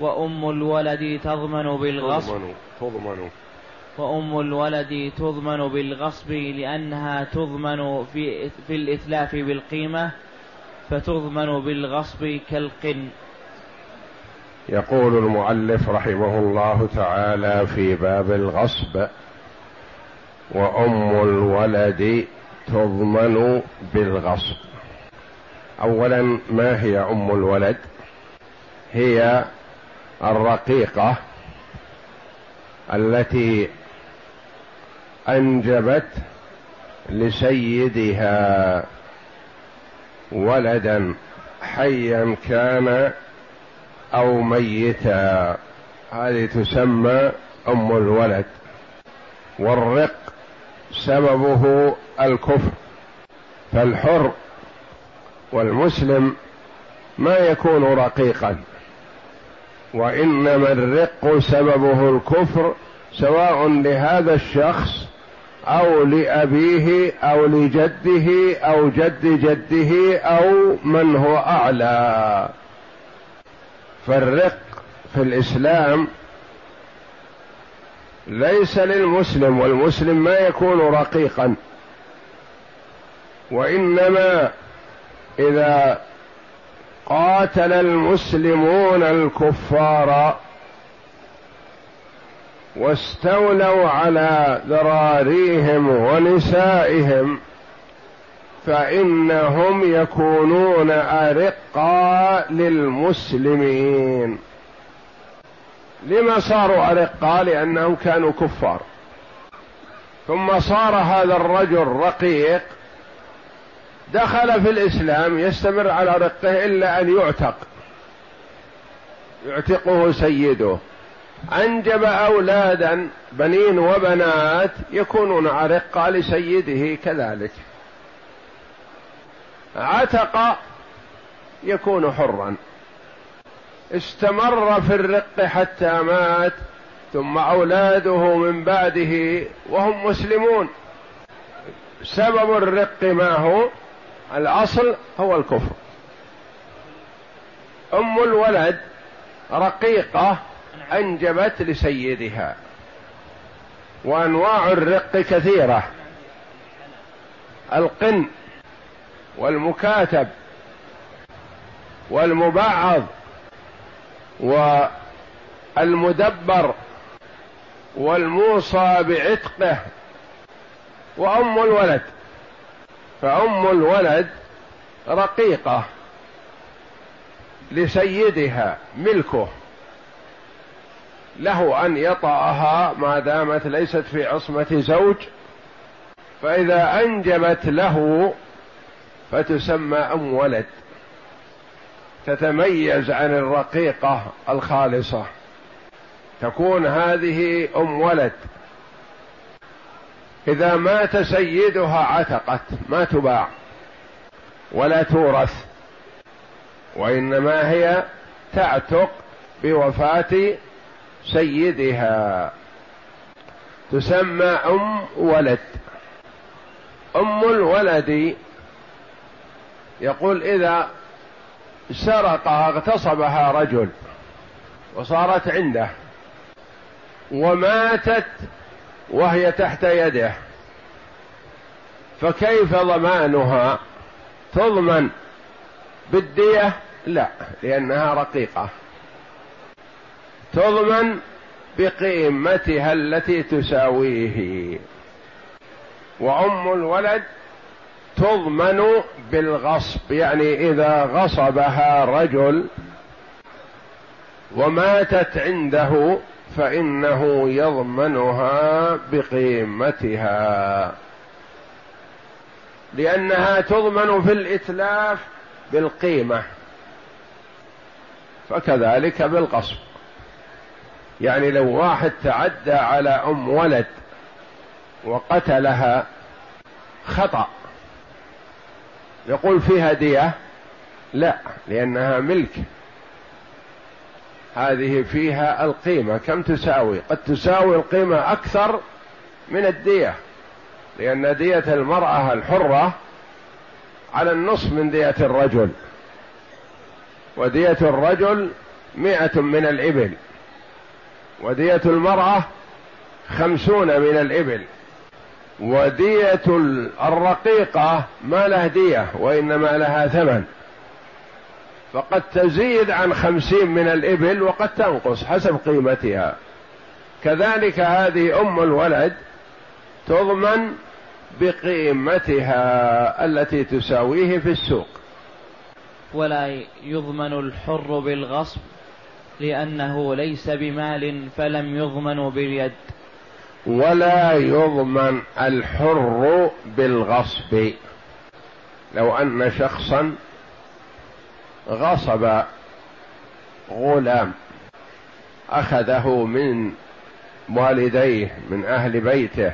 وأم الولد تضمن بالغصب. تضمن تضمن. وأم الولد تضمن بالغصب لأنها تضمن في, في الإتلاف بالقيمة فتضمن بالغصب كالقن. يقول المؤلف رحمه الله تعالى في باب الغصب وأم الولد تضمن بالغصب. أولا ما هي أم الولد؟ هي الرقيقة التي أنجبت لسيدها ولدا حيا كان أو ميتا. هذه تسمى أم الولد. والرق سببه الكفر. فالحر والمسلم ما يكون رقيقا. وإنما الرق سببه الكفر سواء لهذا الشخص أو لأبيه أو لجده أو جد جده أو من هو أعلى. فالرق في الإسلام ليس للمسلم والمسلم ما يكون رقيقا. وإنما إذا قاتل المسلمون الكفار واستولوا على ذراريهم ونسائهم فإنهم يكونون ارقا للمسلمين. لما صاروا ارقا لأنهم كانوا كفار. ثم صار هذا الرجل رقيق دخل في الإسلام يستمر على رقه إلا أن يعتق. يعتقه سيده. أنجب أولادا بنين وبنات يكونون أرقة لسيده كذلك. عتق يكون حرا. استمر في الرق حتى مات ثم أولاده من بعده وهم مسلمون. سبب الرق ما هو؟ الأصل هو الكفر. أم الولد رقيقة أنجبت لسيدها. وأنواع الرق كثيرة. القن والمكاتب والمبعض والمدبر والموصى بعتقه. وأم الولد فأم الولد رقيقة لسيدها ملكه. له أن يطأها ما دامت ليست في عصمة زوج فإذا أنجبت له فتسمى أم ولد. تتميز عن الرقيقة الخالصة. تكون هذه أم ولد. إذا مات سيدها عتقت ما تباع ولا تورث وإنما هي تعتق بوفاة سيدها. تسمى أم ولد. أم الولد يقول إذا سرقها اغتصبها رجل وصارت عنده وماتت وهي تحت يده. فكيف ضمانها تضمن بالدية؟ لا لأنها رقيقة. تضمن بقيمتها التي تساويه. وأم الولد تضمن بالغصب يعني إذا غصبها رجل وماتت عنده فإنه يضمنها بقيمتها. لأنها تضمن في الإتلاف بالقيمة فكذلك بالقصب. يعني لو واحد تعدى على أم ولد وقتلها خطأ يقول فيها دية؟ لا لأنها ملك. هذه فيها القيمة. كم تساوي؟ قد تساوي القيمة أكثر من الدية لأن دية المرأة الحرة على النصف من دية الرجل ودية الرجل مئة من الإبل ودية المرأة خمسون من الإبل. ودية الرقيقة ما له دية وإنما لها ثمن. فقد تزيد عن خمسين من الإبل وقد تنقص حسب قيمتها. كذلك هذه أم الولد تضمن بقيمتها التي تساويه في السوق. ولا يضمن الحر بالغصب لأنه ليس بمال فلم يضمن باليد. ولا يضمن الحر بالغصب. لو أن شخصا غصب غلام أخذه من والديه من أهل بيته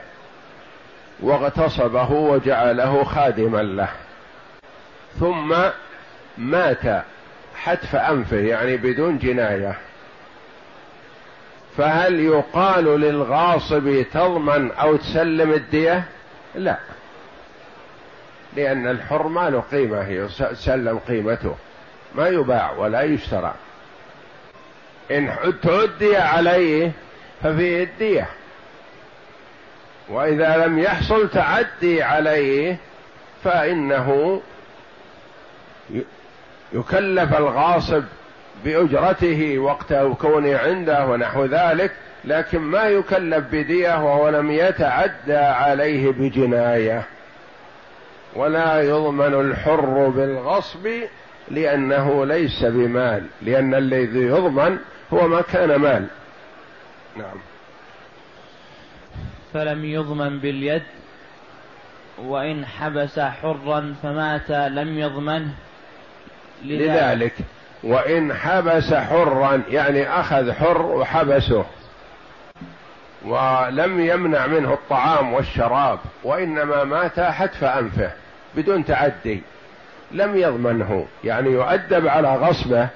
واغتصبه وجعله خادما له. ثم مات حتف أنفه يعني بدون جناية. فهل يقال للغاصب تضمن أو تسلم الدية؟ لا. لأن الحر ما له قيمة يسلم قيمته. ما يباع ولا يشترى. إن تعدي عليه ففيه الدية. وإذا لم يحصل تعدي عليه فإنه يكلف الغاصب بأجرته وقت كونه عنده ونحو ذلك لكن ما يكلف بدية وهو لم يتعدى عليه بجناية. ولا يضمن الحر بالغصب لأنه ليس بمال لأن الذي يضمن هو ما كان مال. نعم. فلم يضمن باليد وإن حبس حرا فمات لم يضمنه لذلك وإن حبس حرا يعني أخذ حر وحبسه. ولم يمنع منه الطعام والشراب وإنما مات حتف أنفه بدون تعدي. لم يضمنه يعني يؤدب على غصبه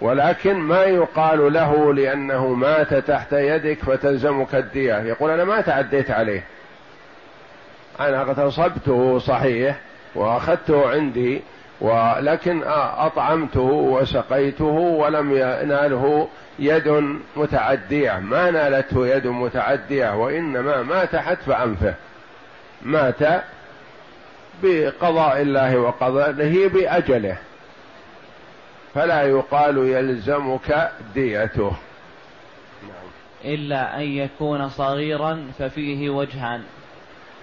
ولكن ما يقال له لأنه مات تحت يدك فتلزمك الدية. يقول أنا ما تعديت عليه. أنا اغتصبته صحيح وأخذته عندي ولكن أطعمته وسقيته ولم يناله يد متعدية. ما نالته يد متعدية وإنما مات حتف أنفه مات بقضاء الله وقضائه بأجله. فلا يقال يلزمك ديته. نعم. إلا أن يكون صغيرا ففيه وجهان.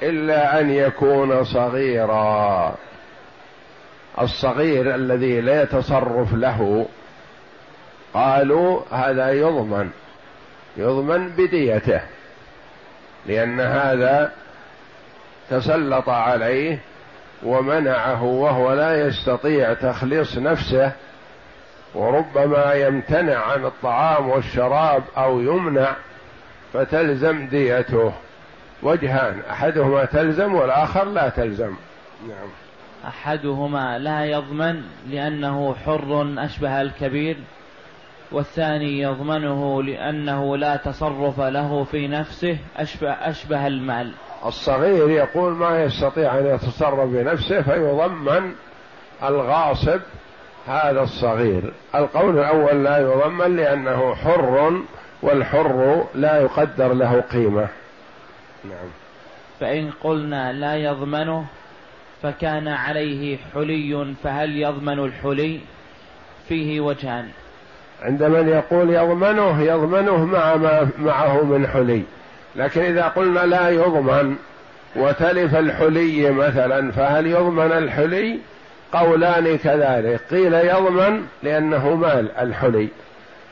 إلا أن يكون صغيرا. الصغير الذي لا يتصرف له. قالوا هذا يضمن. يضمن بديته. لأن هذا تسلط عليه ومنعه وهو لا يستطيع تخليص نفسه وربما يمتنع عن الطعام والشراب أو يمنع فتلزم ديته. وجهان أحدهما تلزم والآخر لا تلزم. نعم. أحدهما لا يضمن لأنه حر أشبه الكبير والثاني يضمنه لأنه لا تصرف له في نفسه اشبه أشبه المال. الصغير يقول ما يستطيع أن يتصرف بنفسه فيضمن الغاصب هذا الصغير. القول الأول لا يضمن لأنه حر والحر لا يقدر له قيمة. نعم. فإن قلنا لا يضمنه فكان عليه حلي فهل يضمن الحلي؟ فيه وجهان. عند من يقول يضمنه يضمنه مع ما معه من حلي. لكن إذا قلنا لا يضمن وتلف الحلي مثلا فهل يضمن الحلي؟ قولان كذلك. قيل يضمن لأنه مال الحلي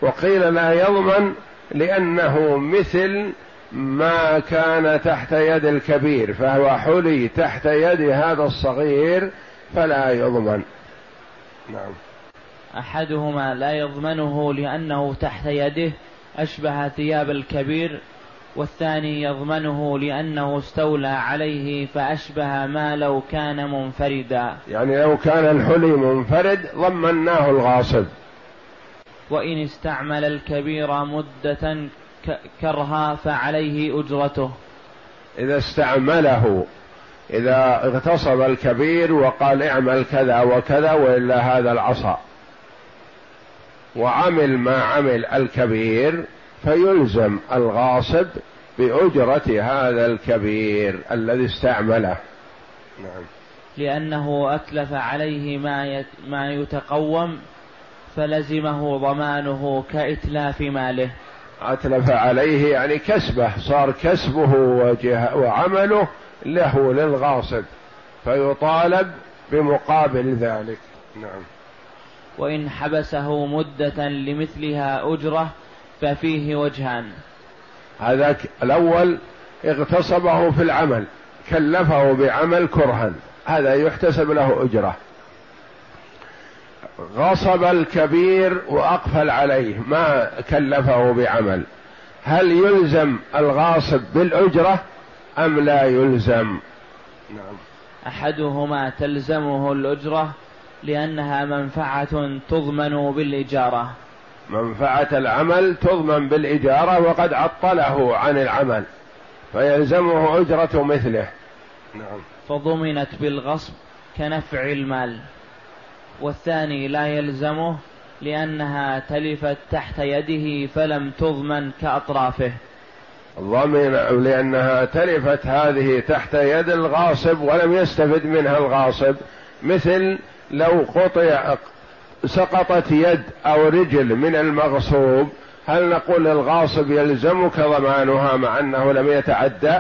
وقيل لا يضمن لأنه مثل ما كان تحت يد الكبير فهو حلي تحت يد هذا الصغير فلا يضمن. نعم. أحدهما لا يضمنه لأنه تحت يده أشبه ثياب الكبير والثاني يضمنه لأنه استولى عليه فأشبه ما لو كان منفردا. يعني لو كان الحلي منفرد ضمناه الغاصب. وإن استعمل الكبير مدة كرها فعليه أجرته. إذا استعمله إذا اغتصب الكبير وقال اعمل كذا وكذا وإلا هذا العصا. وعمل ما عمل الكبير فيلزم الغاصب بأجرة هذا الكبير الذي استعمله. نعم. لأنه أتلف عليه ما ما يتقوم فلزمه ضمانه كإتلاف ماله. أتلف عليه يعني كسبه صار كسبه وعمله له للغاصب فيطالب بمقابل ذلك. نعم. وإن حبسه مدة لمثلها أجرة ففيه وجهان. هذا الأول اغتصبه في العمل كلفه بعمل كرها. هذا يحتسب له أجرة. غصب الكبير وأقفل عليه ما كلفه بعمل. هل يلزم الغاصب بالأجرة أم لا يلزم؟ نعم. أحدهما تلزمه الأجرة لأنها منفعة تضمن بالإجارة. منفعة العمل تضمن بالإجارة وقد عطله عن العمل فيلزمه أجرة مثله. نعم. فضمنت بالغصب كنفع المال. والثاني لا يلزمه لأنها تلفت تحت يده فلم تضمن كأطرافه. ضمن لأنها تلفت هذه تحت يد الغاصب ولم يستفد منها الغاصب مثل لو قطع سقطت يد أو رجل من المغصوب هل نقول للغاصب يلزمك ضمانها مع أنه لم يتعدى؟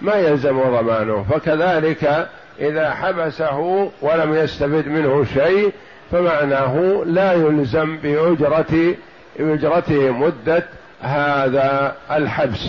ما يلزم ضمانه. فكذلك إذا حبسه ولم يستفد منه شيء فمعناه لا يلزم بأجرة بأجرته مدة هذا الحبس.